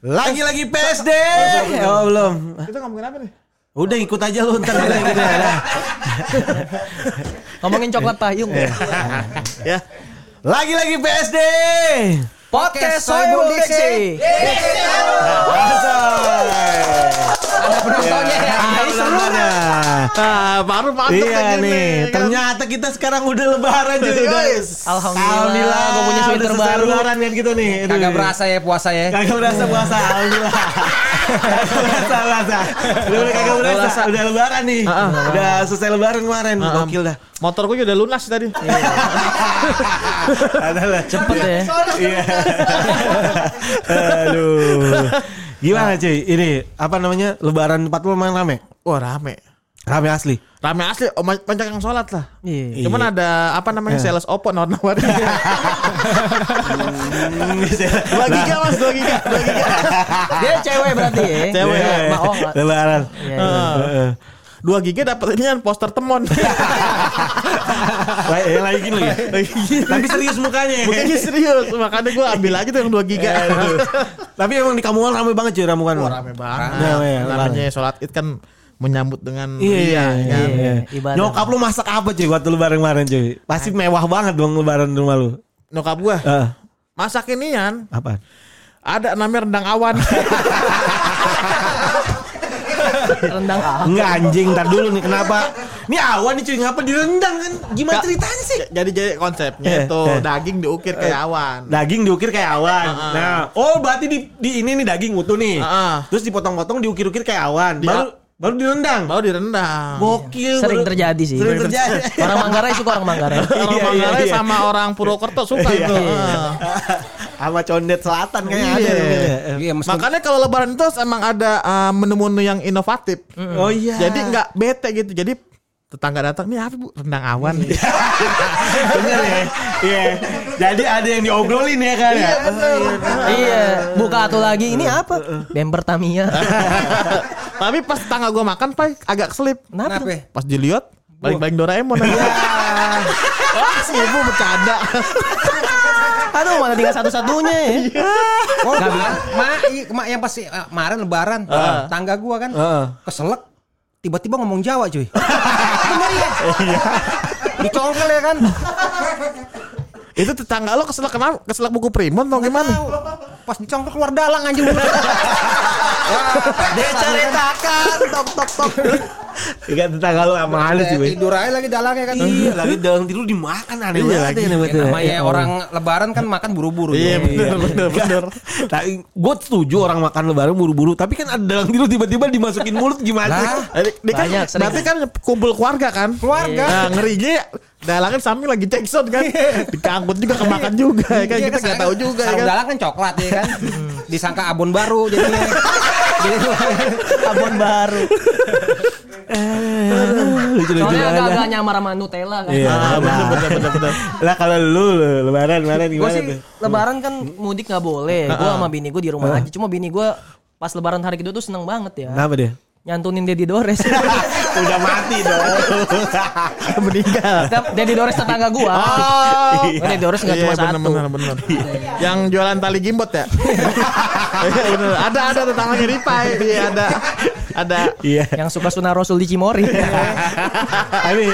Lagi-lagi PSD. Oh belum. Kita ngomongin apa nih? Udah ikut aja lu ntar udah gitu ya. Ngomongin coklat payung. Ya. Lagi-lagi PSD. Podcast Soebul Diksi. Ada penontonnya ya. Ini serunya. Nah, baru mantep Iya nih, kan? ternyata kita sekarang udah lebaran cuy guys. Alhamdulillah, gua punya sweater baru. Lebaran kan gitu nih. Aduh. Kagak berasa ya puasa ya. Kagak berasa puasa, alhamdulillah. Kagak berasa puasa. Udah udah kagak berasa, udah lebaran nih. Udah selesai lebaran kemarin. Gokil dah. Motor gue udah lunas tadi. Adalah Cepet ya. Iya. Aduh. Gimana nah. cuy? Ini apa namanya? Lebaran 40 main rame? Wah rame. Rame asli. Rame asli, oh, banyak yang sholat lah. Iya. Cuman ada apa namanya yeah. sales opo nawar nawarin. Lagi gak mas, bagi gak bagi gak Dia cewek berarti ya. Cewek. Iya. Yeah. Oh, Lebaran. Yeah, yeah. Uh dua giga dapat ini kan poster temon. Eh, lagi lagi gini ya Tapi serius mukanya. Mukanya serius. Makanya gue ambil aja tuh yang dua giga. Eh, Tapi emang di kamuan rame banget sih ramuan. Oh, rame banget. Rame, Namanya sholat Id kan menyambut dengan iya, iya, iya, kan? iya. iya. Nyokap lu masak apa cuy waktu lu bareng bareng cuy? Pasti mewah banget dong lebaran rumah lu. Nyokap gua. Uh. Masak ini kan. Apa? Ada namanya rendang awan. rendang ah. Enggak anjing, ntar dulu nih kenapa? Ini awan nih cuy, ngapa direndang kan? Gimana Nggak. ceritanya sih? jadi jadi konsepnya Eh, itu eh. daging diukir kayak awan. Daging diukir kayak awan. Heeh. Nah, oh berarti di, di ini nih daging utuh nih. Heeh. Terus dipotong-potong diukir-ukir kayak awan. Di- Baru baru direndang. Baru direndang. Gokil. Sering baru- terjadi sih. Sering terjadi. Orang Manggarai suka orang Manggarai. Orang Iya, iya, Manggarai iya. sama orang Purwokerto suka Iya, itu. iya. Heeh. Sama condet selatan kayaknya Iya. ada. Iya, Makanya kalau lebaran itu emang ada uh, menu-menu yang inovatif. Oh iya. Jadi nggak bete gitu. Jadi tetangga datang nih apa bu rendang awan Bener ya. Iya. Jadi ada yang diobrolin ya kan ya. Iya, buka atuh lagi. Ini apa? Bember Tamiya. tapi pas tetangga gue makan pai agak keselip Kenapa? Kenapa? pas dilihat balik-balik Doraemon aja wah si ibu bercanda Aduh, malah tinggal satu-satunya ya. Oh, gak bilang. Mak, mak yang pas eh, kemarin lebaran, tangga gua kan Heeh. keselak tiba-tiba ngomong Jawa cuy. Bener ya? Dicongkel ya kan? itu tetangga lo keselak kenapa keselak buku primbon atau gimana Pas dicongkel keluar dalang anjing. Dia ceritakan tok tok tok. Iya tetangga lu sama halus sih. Tidur aja lagi dalangnya kan. Iya, lagi dalam tidur dimakan aneh Iya, banget lagi. ya namanya. Ya, namanya orang lebaran kan makan buru-buru. iya bener bener bener Tapi gue setuju orang makan lebaran buru-buru, tapi kan ada dalam tidur tiba-tiba dimasukin mulut gimana? Ini kan berarti kan kumpul keluarga kan Keluarga. nah ngerinya dalangnya samping lagi cek sound kan dikangkut juga kemakan juga ya kan Iya kita nggak tahu juga ya kan dalang kan coklat ya kan. Disangka abon baru jadinya. Jadi Abon baru. Soalnya agak-agak nyamar sama Nutella kan. Iya, Ah, bener, nah. bener, bener, bener. Lah kalau lu lebaran lebaran Gue gimana sih tuh? lebaran kan mudik nggak boleh. Gue sama bini gue di rumah aja. Cuma bini gue pas lebaran hari kedua tuh seneng banget ya. Kenapa dia? Nyantunin Dedi Dores. Udah mati dong. meninggal Dedi Dores tetangga gue. Oh, Dedi Dores nggak Iya, cuma bener, satu. bener, bener. Yang jualan tali gimbot ya? Iya, bener. Ada ada tetangganya Ripai, iya ada ada. Iya. Yang suka sunah Rasul di Cimori. Tapi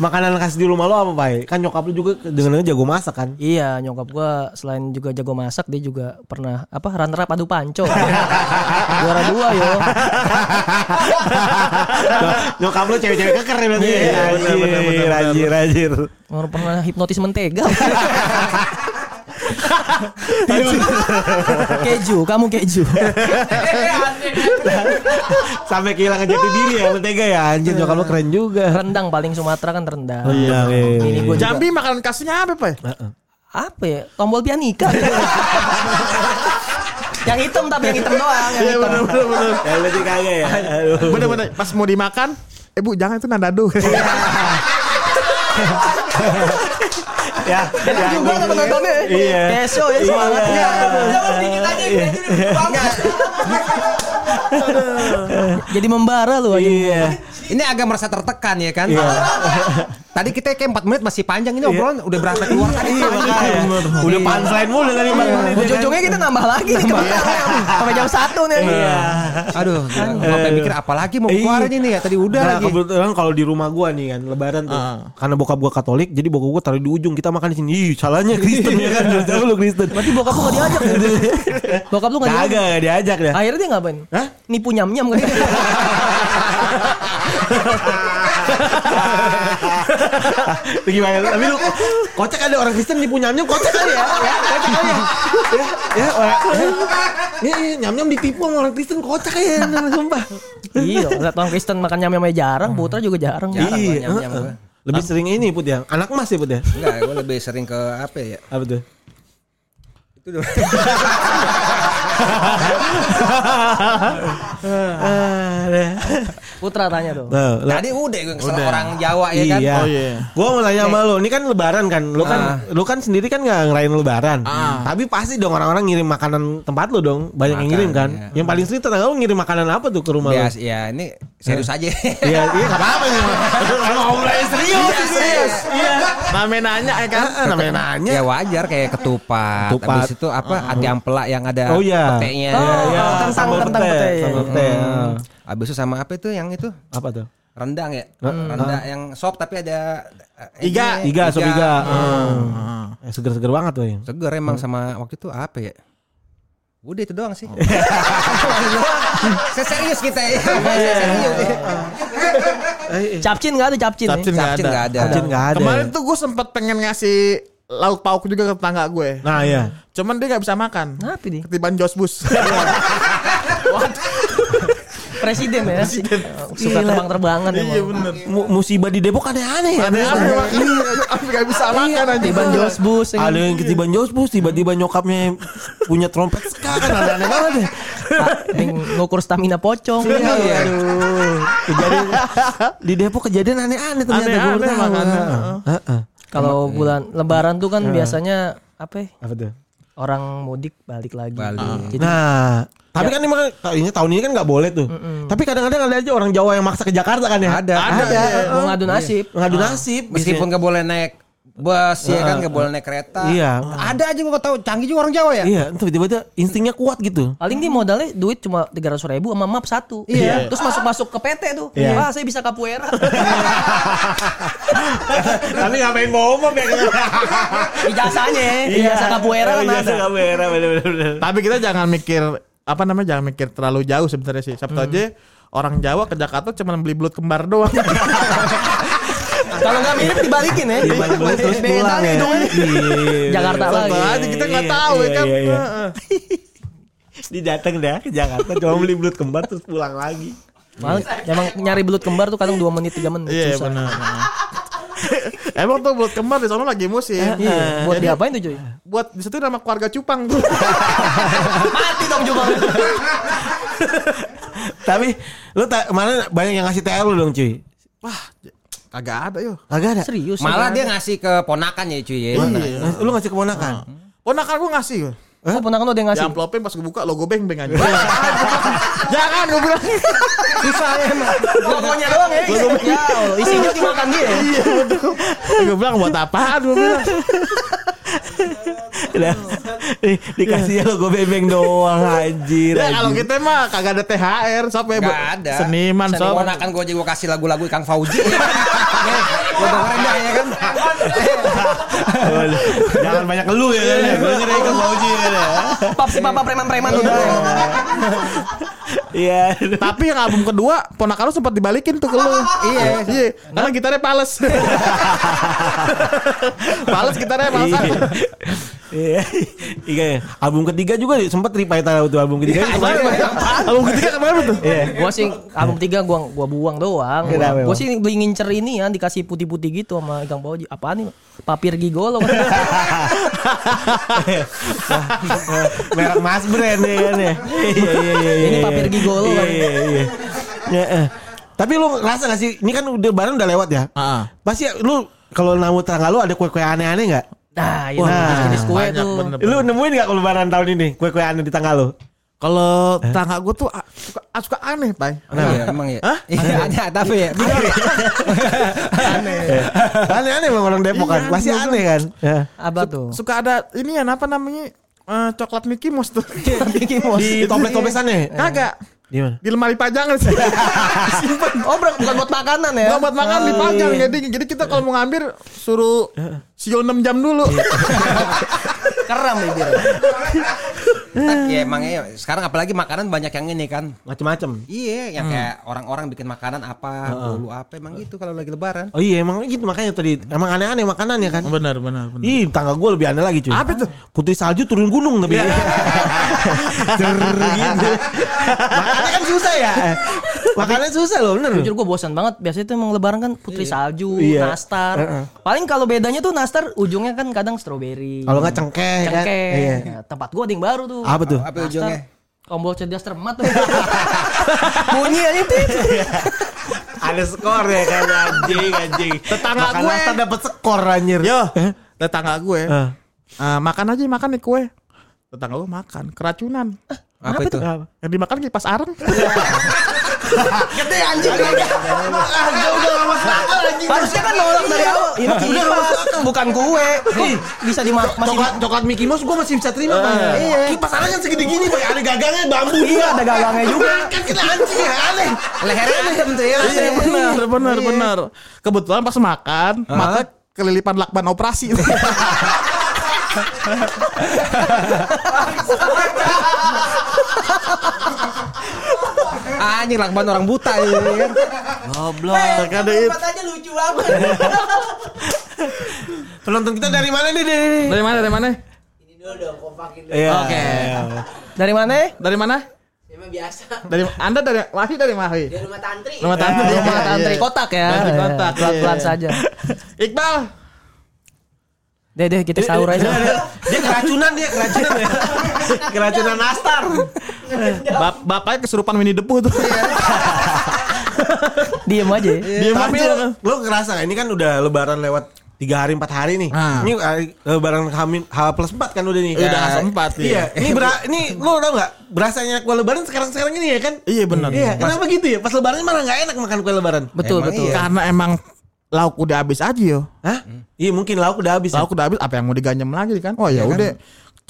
makanan khas di rumah lo apa, Pak? Kan nyokap lu juga dengannya jago masak kan? iya, nyokap gue selain juga jago masak, dia juga pernah apa runner up adu panco. Juara dua yo. nyokap lu cewek-cewek keker ya berarti. Iya, ya? bener. Rajin, rajin. Orang pernah hipnotis mentega. Keju, kamu keju. Sampai kehilangan jati diri ya mentega ya. Anjir nyokap lu keren juga. rendang paling Sumatera kan rendang. Iya, iya. Ini gue juga Jambi makanan khasnya apa, Pak? apa ya? Tombol pianika. yang hitam tapi yang hitam doang. Yang Iya hitam. bener bener bener. Ya berarti kagak ya. Aduh. Bener bener pas mau dimakan, eh bu jangan itu nandado. Ya. Enak juga tuh penontonnya. Iya. Keso ya semangatnya. Jadi membara lu aja. Iya. Ini agak merasa tertekan ya kan? Iya. Tadi kita kayak 4 menit masih panjang ini obrolan udah berasa keluar tadi. Iya, makanya. Udah punchline mulu dari Bang. Iya. Ujung-ujungnya kita nambah lagi nih komentar sampai jam satu nih. Iya. Aduh, sampai mikir apalagi mau keluarin ini ya tadi udah Nah, lagi. kebetulan kalau di rumah gua nih kan lebaran tuh. Ah. Karena bokap gua Katolik, jadi bokap gua taruh di ujung. Kita makan di sini. Ih, salahnya Kristen ya kan. Jauh lu Kristen. Berarti bokap lu gak diajak ya? Bokap lu gak diajak? Kagak gak diajak dah. Akhirnya dia ngapain? Hah? Nipu nyam-nyam kan? Itu gimana? Tapi lu kocak ada orang Kristen nipu nyam-nyam kocak kali ya. Ya, kocak kali ya. Ya, ya, orang, ya, ya, nyam-nyam ditipu sama orang Kristen kocak ya, sumpah. iya, lihat orang Kristen makan nyam-nyam aja jarang, Putra juga jarang. Jarang gua Iya, nyam-nyam heeh. gua. Lebih sering ini put ya, anak emas ya put ya. Enggak, gue lebih sering ke apa ya? Apa tuh? Itu dong. Putra tanya tuh. Tuh, lah. Tadi udah gue kesel orang Jawa ya kan. Iya. Oh, iya. Gua mau tanya sama lu, ini kan lebaran kan. Lu kan lu kan sendiri kan nggak ngerayain lebaran. Tapi pasti dong orang-orang ngirim makanan tempat lu dong. Banyak yang Makan, ngirim kan. iya. Yang paling sering tetangga lu ngirim makanan apa tuh ke rumah lu? Bias, ya ini serius aja. Iya, iya enggak apa-apa sih. Kalau ngomongin serius, Iya, serius. Iya. Namanya nanya ya kan. Namanya nanya. ya wajar kayak ketupat. Ketupat. Habis itu apa? Ati ampela yang ada Oh iya. petenya. Oh, Iya, kentang, kentang pete, pete. sambal pete. Hmm. Habis itu sama apa itu yang itu? Apa tuh? Rendang ya? Rendang yang sop tapi ada eh, Iga. ini, Iga, sop iga. Hmm. Hmm. Seger-seger banget tuh. Seger emang sama waktu itu apa ya? Udah itu doang sih. Saya serius kita ya. Saya serius. Capcin gak ada capcin, Capcin nih. nggak Capcin ada. ada. Capcin nggak ada. Kemarin tuh gue sempet pengen ngasih lauk pauk juga ke tetangga gue. Nah, iya. Cuman dia nggak bisa makan. Kenapa nih? Ketiban Jos Bus. Presiden ya. Suka Gila. terbang-terbangan Iya emang. bener. Mu- musibah di Depok aneh-aneh ya. Aneh-aneh. Tapi nggak bisa makan aja. Tiban Jos Bus. ya? Ada yang ketiban Josbus tiba-tiba nyokapnya punya trompet ska kan aneh-aneh banget ya. Yang ngukur stamina pocong. Iya, iya. Aduh. Kejadian di Depok kejadian aneh-aneh ternyata Aneh-aneh makanya. Kalau bulan Lebaran tuh kan biasanya apa? ya? Apa tuh? Orang mudik balik lagi. Balik. Jadi Nah, tapi kan emang ini tahun ini kan nggak boleh tuh. Tapi kadang-kadang ada aja orang Jawa yang maksa ke Jakarta kan ya. Ada. Ada. Ada. mau ngadu nasib. Ngadu nasib. Meskipun nggak boleh naik bus ya kan nggak boleh naik kereta. Iya. Ada aja gua tahu canggih juga orang Jawa ya. Iya, tiba-tiba instingnya kuat gitu. Paling dia modalnya duit cuma 300 ribu sama map satu. Iya. Terus masuk-masuk ke PT tuh. Iya. Wah saya bisa capoeira. Tapi ngapain bawa map ya? Ijazahnya ya. Ijazah capoeira kan Ijazah ada. Tapi kita jangan mikir apa namanya jangan mikir terlalu jauh sebenarnya sih. Sabtu aja orang Jawa ke Jakarta cuma beli belut kembar doang. Kalau nggak mirip dibalikin ya. Dibalik-balik terus Beda pulang ya. hidungnya. Iya. Jakarta lagi. aja kita nggak Iya, tahu ya iya, kan. iya, iya. Heeh. Dia datang dah ke Jakarta cuma beli belut kembar terus pulang lagi. Malah emang nyari belut kembar tuh kadang 2 menit 3 menit. Iya susah. benar. Emang tuh belut kembar di sana lagi musim. Iya, buat diapain tuh cuy? Buat di situ nama keluarga cupang tuh. Mati dong juga. Tapi lu tak kemarin banyak yang ngasih TR lu dong cuy. Wah, kagak ada yo. Kagak ada. Serius. Malah dia ngasih ke ponakan ya cuy ya. Lu ngasih keponakan. Ponakan gue ngasih gue. Oh, ponakan lo udah Di ngasih. amplopnya pas gue buka logo beng beng aja. Jangan gue bilang. Susah emang. Logonya doang ya. Ya, Allah, isinya dimakan dia. Iya betul. Gue bilang buat apaan gue bilang. Udah. Di, dikasih logo bebeng doang anjir. Ya kalau kita mah kagak ada THR sampai Nggak ada. Seniman Seni sob. ponakan gue juga kasih lagu-lagu Kang Fauji. Gue dengerin dah ya kan. Jangan banyak keluh ya ya. Gue nyeri ke Fauji kan ya. Pap si papa preman-preman udah. Iya. Tapi yang album kedua ponakan lu sempat dibalikin tuh ke lu. Iya, iya. Karena gitarnya pales. pales gitarnya pales. Iya. Iya. Album ketiga juga sempat Ripai tahu tuh album ketiga. kemarin. album ketiga ke mana tuh? Iya. Gua sih album 3 gua gua buang doang. Kenapa, Gua Bang? sih beli ngincer ini ya dikasih putih-putih gitu sama Kang Pauji. Apaan nih? Papir gigolo. Merek Mas Brand ya kan ya. Iya iya iya. Ini iya, papir iya. gigolo Iya iya iya. Ya, eh. Tapi lu ngerasa gak sih ini kan udah barang udah lewat ya? Heeh. Pasti lu kalau namu tetangga lu ada kue-kue aneh-aneh gak? Nah, Wah, jenis kue banyak tuh. bener. Lu nemuin gak kalau lebaran tahun ini kue-kue aneh di tangga lu? Kalau tetangga gue tuh ah, suka suka aneh, Pak. Iya, emang ya. Iya, ada tapi ya. Aneh-aneh memang orang Depok kan. Iya, Pasti aneh kan. Ya. Apa tuh? Suka ada ini ya apa namanya? Eh, coklat Mickey Mouse tuh. Mickey Mouse. Di toples-toplesannya. Kagak. Di mana? Di lemari pajangan sih. Oh, bukan bukan buat makanan ya? Gak buat makan dipajang jadi jadi kita kalau mau ngambil suruh siul 6 jam dulu. Keram bibir. ya emangnya sekarang apalagi makanan banyak yang ini kan. Macem-macem. Iya, yang kayak orang-orang bikin makanan apa, bolu apa emang gitu kalau lagi lebaran. Oh iya emang gitu makanya tadi emang aneh-aneh makanannya kan. benar benar benar. Ih, tangga gue lebih aneh lagi cuy. Apa tuh? Putri salju turun gunung tapi. Cer gitu. Makannya kan susah ya. Makannya susah loh, bener. Jujur gue bosan banget. Biasanya tuh emang lebaran kan putri salju, Iya. nastar. Heeh. Paling kalau bedanya tuh nastar ujungnya kan kadang stroberi. Kalau nggak cengkeh, kan? cengkeh. Iya. Nah, tempat gue ada yang baru tuh. Apa tuh? Apa ujungnya? Tombol cerdas cermat tuh. Bunyi aja itu. Ada skor ya kan anjing anjing. Tetangga Makan gue. nastar dapat skor anjir. Yo, tetangga gue. Eh. eh, makan aja makan nih kue. Tetangga gue makan keracunan. Apa itu? Yang dimakan kipas areng. Gede anjing. Gua udah gak masuk akal anjing. Harusnya kan nolak dari awal. Ini Udah nggak masuk kipas, bukan kue. Bisa dimakan masih Coklat, coklat Mickey Mouse gue masih bisa terima Pak. Iya. Kipas aneh kan segede gini. Ada gagangnya bambu Iya, ada gagangnya juga. Kan kena anjing ya aneh. Lehernya adem tuh ya. Iya benar benar benar. Kebetulan pas makan, mata kelilipan lakban operasi. Anjing lakban orang buta ya kan. Goblok. Ada itu. aja lucu banget. Penonton kita dari mana nih? Dari, dari? Dari mana? Dari mana? Iya. Oke. Dari mana? Dari mana? Emang biasa Dari Anda dari Wahyu dari Wahyu. di rumah tantri. Rumah tante Rumah Iya, tantri iya. kotak ya. Tantri kotak, Pelan-pelan iya. saja. Iqbal. Deh deh kita sahur aja. Dia keracunan dia keracunan ya. keracunan nastar. Bap bapaknya kesurupan Winnie the Pooh tuh. Diem aja. ya. Dia Tapi aja. lo, lo ngerasa gak? Ini kan udah lebaran lewat tiga hari empat hari nih. Ah. Ini hari, lebaran Hamin H plus empat kan udah nih. Udah Ya. H empat, Iya. iya. Ini bera, ini lo tau nggak? Berasanya kue lebaran sekarang sekarang ini ya kan? Iya benar. Iya. Kenapa gitu ya? Pas lebaran malah nggak enak makan kue lebaran. Betul Emang betul. iya. Karena emang lauk udah habis aja yo. Hah? Iya mungkin lauk udah habis. ya? Lauk udah habis apa yang mau diganyem lagi kan? Oh ya udah.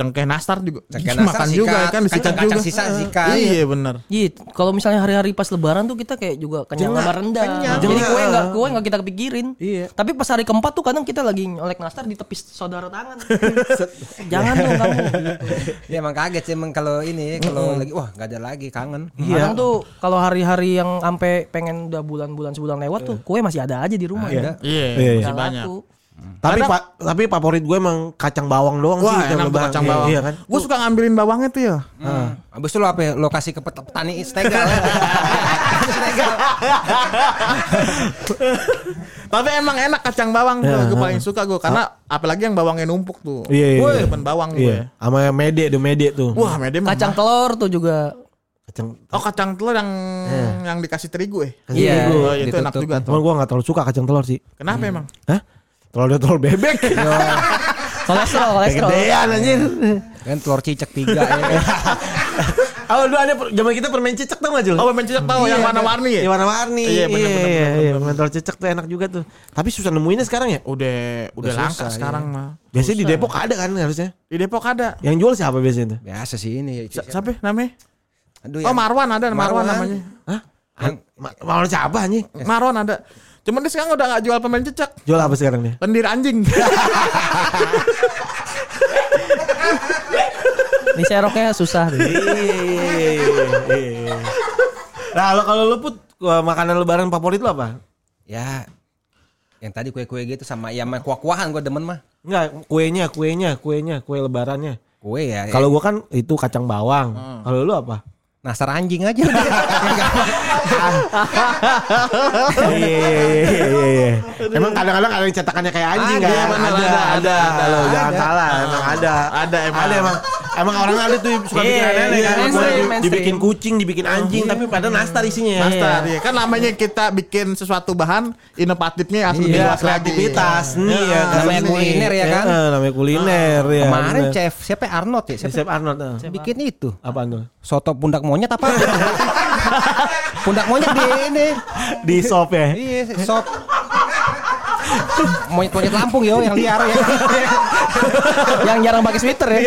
Cengkeh nastar juga. Cengkeh makan nastar, juga kan disikat kacang-kacang juga. sisa, sikat. Iya benar. Iya, kalau misalnya hari-hari pas lebaran tuh kita kayak juga kenyang Jengah, lebar rendah. kenyang. Jadi Jengah. kue enggak kue enggak kita kepikirin. Iya. Tapi pas hari keempat tuh kadang kita lagi nyolek nastar di tepis saudara tangan. Jangan dong kamu. Ya emang kaget sih emang kalau ini kalau lagi wah nggak ada lagi kangen. Kadang tuh kalau hari-hari yang sampai pengen udah bulan-bulan sebulan lewat tuh kue masih ada aja di rumah. Ada. Iya, Iya, masih Nggak banyak. Tapi pa- tapi favorit gue emang kacang bawang doang Wah, sih. kalau enak tuh kacang Iya, bawang. Iya kan? Gue suka ngambilin bawangnya tuh ya. Hmm. Abis itu lo apa ya? Lo kasih ke pet- petani stegal. stegal. Tapi emang enak kacang bawang tuh. Gue paling suka gue karena apalagi yang bawangnya numpuk tuh. Iya, iya, Gue iya. demen bawang Iya. gue. Sama yang mede, the mede tuh. Wah, mede mah Kacang telur tuh juga Kacang. Oh kacang telur yang yang dikasih terigu ya? Kacang Iya. terigu. Oh, itu enak Ditutup. juga tuh. Cuman gue gak terlalu suka kacang telur sih. Kenapa emang? Hah? Telur telur bebek. kolesterol, kolesterol. Kegedean anjir. Kan telur cicak tiga ya. Oh, dulu ada zaman kita permen cicak tau gak Jul? Oh, pemain cicak tahu yang warna-warni ya? Iya warna-warni. Iya, bener, Iya, iya, permen telur cicak tuh enak juga tuh. Tapi susah nemuinnya sekarang ya? Udah udah langka iya. sekarang mah. Biasanya di Depok ada kan harusnya. Di Depok ada. Yang jual siapa biasanya tuh? Biasa sih ini. Si- Siapa namanya? Aduh, Oh yang- Marwan ada Marwan, Marwan. namanya. Hah? Yang- Ma- Mau siapa anjing? Marwan ada. Cuman dia sekarang udah gak jual pemain cicak. Jual apa sekarang dia? Lendir anjing. Ini seroknya susah deh. Iya, Nah, kalau kalau lu put makanan lebaran favorit lu apa? Ya yang tadi kue-kue gitu sama ya sama kuah-kuahan gue demen mah. Enggak, kuenya, kuenya, kuenya, kue lebarannya. Kue ya. Kalau gua kan itu kacang bawang. Kalau lu apa? Nasar anjing aja. Iya, iya, iya. Emang kadang-kadang ada yang cetakannya kayak anjing Ada, kan? ada, ada, ada, ada, ada. jangan salah, emang ada. Ada. Ada emang. Emang orang ada tuh suka bikin Iya, aneh-aneh iya, kan. mainstream. Dibikin kucing, dibikin anjing, tapi padahal nastar isinya ya. Nastar ya. Kan namanya kita bikin sesuatu bahan inovatifnya harus lebih Iya, luas lagi. kreativitas nih ya. kan. Namanya kuliner ya kan? Namanya kuliner ya. Kemarin chef siapa ya? Arnold ya? Chef Arnold. eh. bikin itu? Apaan tuh? Soto pundak monyet apa? Pundak monyet di ini. Di sop ya. Iya, sop. Monyet-monyet Lampung yo yang liar ya. Yang jarang pakai sweater ya.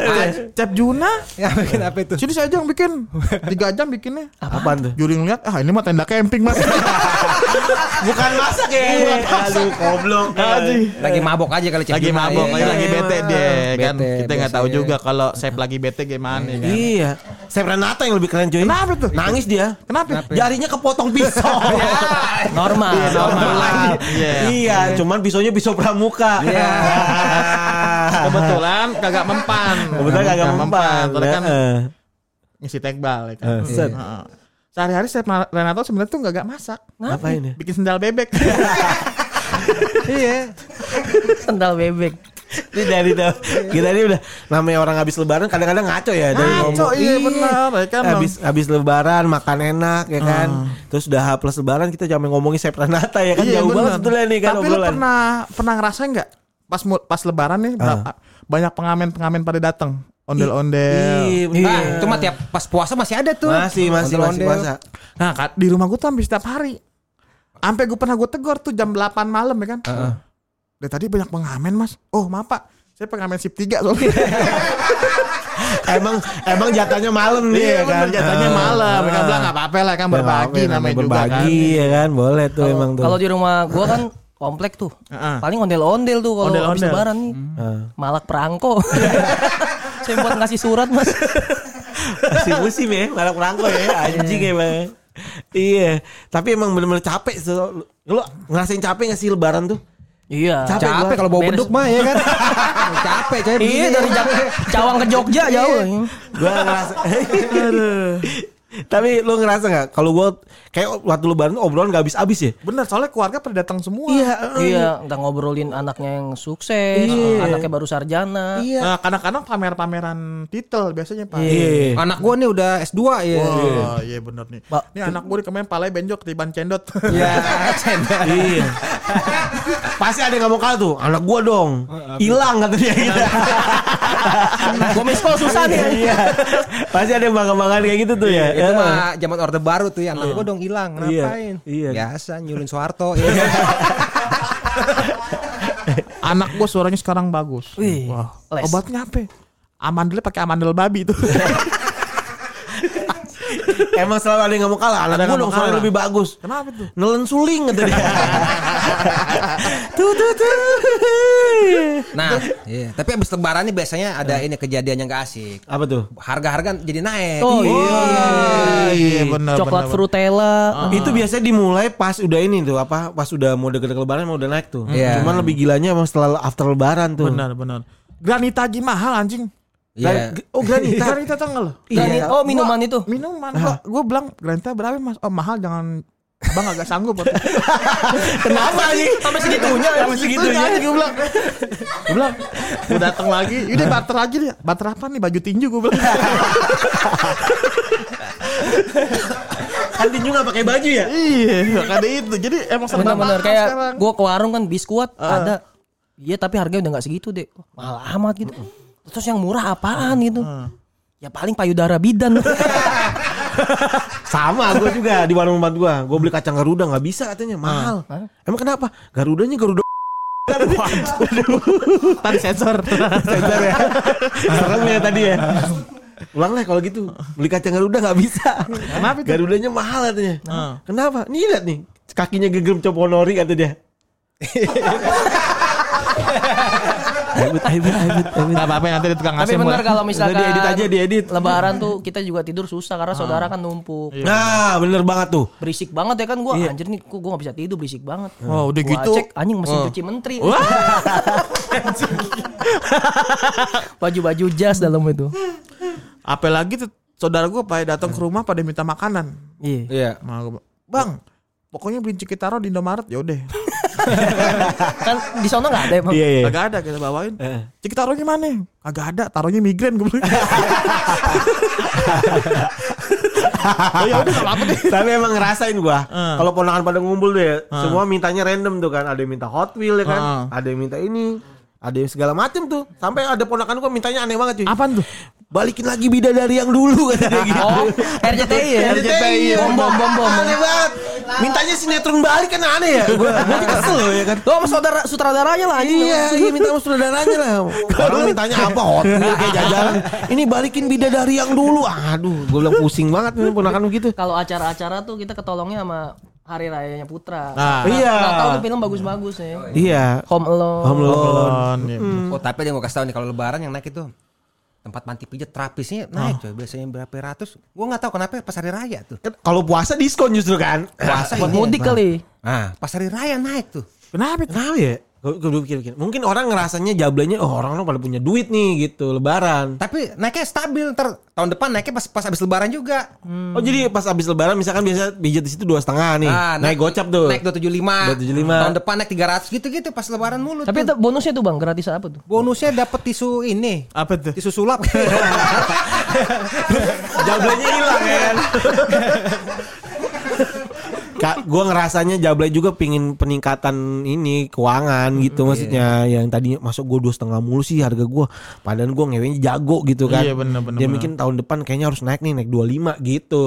Ah, Cep Juna. ya bikin apa itu? Sini saya aja yang bikin. Tiga jam bikinnya. Apaan tuh? Juri ngeliat, ah ini mah tenda camping mas. Bukan masak ya. Aduh, goblok. Lagi mabok aja kali Cep lagi mabok, iya. lagi, lagi bete dia kan. Bete Kita nggak tahu biasanya. juga kalau Sep lagi bete gimana kan. Iya. Saya Renata yang lebih keren cuy. Kenapa tuh? Nangis dia. Kenapa? Jarinya kepotong pisau. Normal. normal. Iya. Iya, cuman pisaunya pisau pramuka. Iya. Kebetulan kagak mempan. Kebetulan kagak mempan. Soalnya kan ngisi tekbal ya kan. Eh, set. Heeh. Sehari-hari Sep Renato sebenarnya tuh nggak masak. Ngapain ya? Bikin sendal bebek. Iya. Sendal bebek. Ini dari tuh. Kita ini udah namanya orang habis lebaran kadang-kadang ngaco ya dari Ngaco, ngomong. iya benar, ya kan, Habis habis lebaran makan enak ya kan. Terus udah plus lebaran kita jangan ngomongin Sep Renata ya kan Iya, jauh banget sebetulnya nih kan Tapi lu obrolan. pernah pernah ngerasain nggak pas pas lebaran nih berapa- banyak pengamen-pengamen pada datang ondel-ondel. Iya, Nah, iya. cuma tiap pas puasa masih ada tuh. masih masih masih Ondel-ondel. puasa. Nah, di rumah gue tuh hampir setiap hari. Sampai gue pernah gue tegur tuh jam 8 malam ya kan. Dari tadi banyak pengamen, Mas. Oh, maaf, Pak. Saya pengamen sip 3 soalnya. emang emang jatahnya malam nih Iya ya kan. jatahnya malam. Mereka bilang nggak apa-apa lah kan berbagi namanya juga kan. berbagi ya kan boleh tuh Kalau- emang tuh. Kalau di rumah gua kan komplek tuh. Paling ondel-ondel tuh kalau habis lebaran nih. Heeh. Malak perangko. Saya buat ngasih surat, Mas. Masih musim ya, malah perangko ya, anjing emang. Iya, tapi emang bener-bener capek. So, lu ngerasain capek gak sih lebaran tuh? Iya. Capek Capek kalau bawa beduk mah ya kan. Capek coy. Iya dari Cawang ke Jogja jauh. Gua ngerasa. tapi lu ngerasa gak? Kalau gua kayak waktu lebaran obrolan gak habis-habis ya? Bener, soalnya keluarga pada datang semua. Iya, Iya, entah ngobrolin anaknya yang sukses, Iya. anaknya baru sarjana. Iya. Nah, kadang-kadang pamer-pameran titel biasanya, Pak. Iya. Anak gua nih udah S2 ya. Wah, iya bener nih. Pak. Ini anak gue kemarin palanya benjok ketiban cendot. Iya, cendol. Iya. Pasti ada yang gak mau kalah tuh. Anak gua dong. Hilang kata dia gitu. Gue miss call susah nih. Iya. Pasti ada yang bangga-banggaan kayak gitu tuh ya. Itu mah zaman orde baru tuh ya. Anak gua dong hilang. Iya, Ngapain? iya. Biasa nyulin Soeharto. ya. anak gue suaranya sekarang bagus. Wih, Wah, obatnya apa? Amandel pakai amandel babi tuh. Emang selalu ada yang gak mau kalah. Anak nggak dong kalah. lebih bagus. Kenapa tuh? Nelen suling kata dia. tuh tuh tuh. Nah, iya. Tapi abis lebaran nih biasanya ada ini kejadian yang gak asik. Apa tuh? Harga-harga jadi naik. Oh Iya. Ah, iya benar. Coklat frutella. Itu biasanya dimulai pas udah ini tuh apa pas udah mau deket lebaran mau udah naik tuh. Iya. Cuman lebih gilanya emang setelah after lebaran tuh. Benar, benar. Granita aja mahal anjing. Iya. Oh granita. Granita tau nggak lo? Granit- oh minuman itu. Minuman. Gua, gua bilang granita berapa mas? Oh mahal jangan. Abang agak sanggup. Kenapa nih? Sampai segitunya ya. Sampai segitunya. Gue bilang. Gue bilang. Gue datang lagi. Ini barter aja deh. Barter apa nih? Baju tinju gue bilang. Kan tinju gak pakai baju ya? iya. Ada itu. Jadi emang serba mahal kayak sekarang. gue ke warung kan biskuit ada. Iya tapi harganya udah nggak segitu deh. Mahal amat gitu. Terus yang murah apaan gitu? Ya paling payudara bidan. Sama gue juga di warung tempat gue. Gue beli kacang Garuda nggak bisa katanya mahal. Emang kenapa? Garudanya Garuda. Tadi sensor. Sensor ya. Serem ya tadi ya. Ulang lah kalau gitu. Beli kacang Garuda nggak bisa. Kenapa itu? Garudanya mahal katanya. Heeh. Kenapa? Nih lihat nih. Kakinya geger coponori kata dia. Aibut, aibut, aibut, aibut. Gak apa-apa nanti ada tukang tapi ngasih bener kalau misalkan Udah diedit aja, diedit. Lebaran tuh kita juga tidur susah karena saudara kan numpuk. Nah, bener banget tuh. Berisik banget ya kan gua anjir nih gua, gua gak bisa tidur berisik banget. Oh, udah Gua gitu. cek anjing mesin cuci menteri. Baju-baju jas dalam itu. Apalagi tuh saudara gue pada datang ke rumah pada minta makanan. Iya. Iya. Nah, bang, pokoknya beli Cikitaro di Indomaret ya udah. Kan di sana enggak ada emang. Iya, iya. Kagak ada kita bawain. Eh. Cikitaro gimana? Kagak ada, taruhnya migren gue bilang. oh ya udah gak deh. Tapi emang ngerasain gua. Eh. Kalau ponakan pada ngumpul tuh ya, semua mintanya random tuh kan. Ada yang minta Hot Wheel ya kan. Eh. Ada yang minta ini. Ada yang segala macem tuh. Sampai ada ponakan gua mintanya aneh banget cuy. Apaan tuh? Balikin lagi bidadari yang dulu kata dia gitu. Oh, RCTI ya? RCTI ya. Bom bom bom bom. Aneh banget. Mintanya sinetron balik kan aneh ya. Gue gue kesel ya kan. Lo sama saudara sutradaranya lah anjing. Iya, iya minta sama saudaranya lah. Orang mintanya apa hot wheel kayak jajalan. Ini balikin bidadari yang dulu. Aduh, gue bilang pusing banget nih ponakan begitu. Kalau acara-acara tuh kita ketolongnya sama hari rayanya Putra. Nah. Iya. Nggak tahu tuh film bagus-bagus ya. Iya. Home Alone. Home Alone. Belum, ya. Oh tapi dia mau kasih tahu nih kalau lebaran yang naik itu tempat panti pijat terapisnya naik coy biasanya berapa ratus gua nggak tahu kenapa pas hari raya tuh Kan Kalau puasa diskon justru kan. puasa Buat ini. mudik kali. nah pas hari raya naik tuh Kenapa? Kenapa ya? Gue gue pikir-pikir. Mungkin orang ngerasanya jablanya oh orang orang pada punya duit nih gitu lebaran. tapi naiknya stabil ntar tahun depan naiknya pas pas habis lebaran juga Oh jadi pas habis lebaran misalkan biasa pijat di situ dua setengah nih. Ah, naik gocap tuh. naik 275 275. tahun depan naik 300 gitu gitu pas lebaran mulu Tapi tuh. bonusnya tuh bang gratis apa tuh? bonusnya dapat tisu ini Apa tuh? tisu sulap Jablanya hilang ya kan. Kak, gue ngerasanya Jablay juga pingin peningkatan ini keuangan gitu maksudnya. yang tadi masuk gue dua setengah mulu sih harga gue padahal gue ngewenya jago gitu kan. Iya, bener, bener, dia bener. mungkin tahun depan kayaknya harus naik nih naik 25 gitu.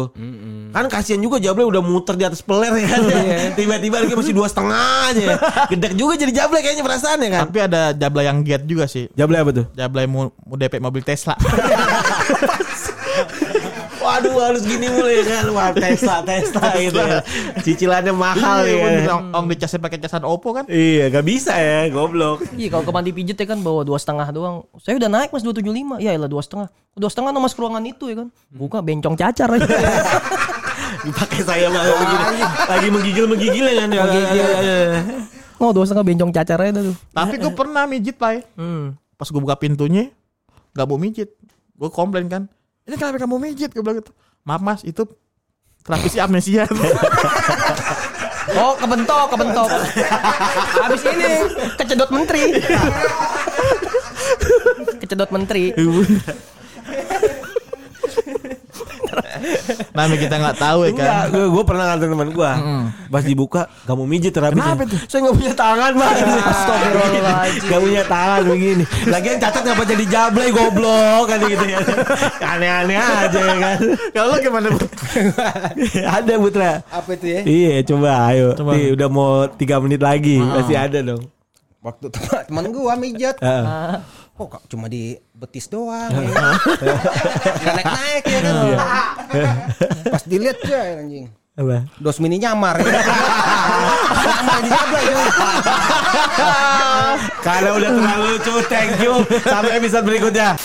Kan kasihan juga Jablay udah muter di atas peler ya. Kan tiba-tiba lagi masih dua setengah aja gedek juga jadi Jablay kayaknya perasaannya kan? Tapi ada Jablay yang giat juga sih. Jablay apa tuh? Jablay mau, mau DP mobil Tesla. Waduh harus gini mulai kan Wah Tesla Tesla gitu ya Cicilannya mahal Iya, ya. Om, dicasnya pakai casan Oppo kan? Iya gak bisa ya goblok Iya kalau ke mandi pijet ya kan bawa dua setengah doang. Saya udah naik mas dua tujuh lima. Ya elah dua setengah. Dua setengah no mas ke ruangan itu ya kan. Buka bencong cacar aja. Dipakai saya mah begini Lagi ya kan Menggigil Oh dua setengah bencong cacar aja tuh. Tapi gue pernah mijit, Pai. Hmm. Pas gue buka pintunya, gak mau mijit. Gue komplain kan. Ini kenapa kamu mijit? Gue bilang gitu. Maaf mas, itu terapisi amnesia. Oh kebentok kebentok. Habis ini kecedot menteri. kecedot menteri. Namanya kita nggak tahu ya kan. Enggak, gue, gue pernah nganter teman gue Pas dibuka, gak mau mijit terabisnya Kenapa tuh? Saya gak punya tangan bang Astagfirullahaladzim. Gak punya tangan begini Lagian cacat ngapa jadi jablay goblok kan gitu ya Aneh-aneh aja ya kan Kalau lo gimana? Bu? Ada Putra apa itu ya Iya coba ayo Coba. Nih, Udah mau 3 menit lagi Masih ada dong waktu teman teman gua mijat Heeh. Kok kok cuma di betis doang ya. Nggak naik naik ya kan pas dilihat ya anjing Apa? dos mini nyamar ya. nyamar di Jablay ya. Karena udah terlalu lucu Thank you Sampai episode berikutnya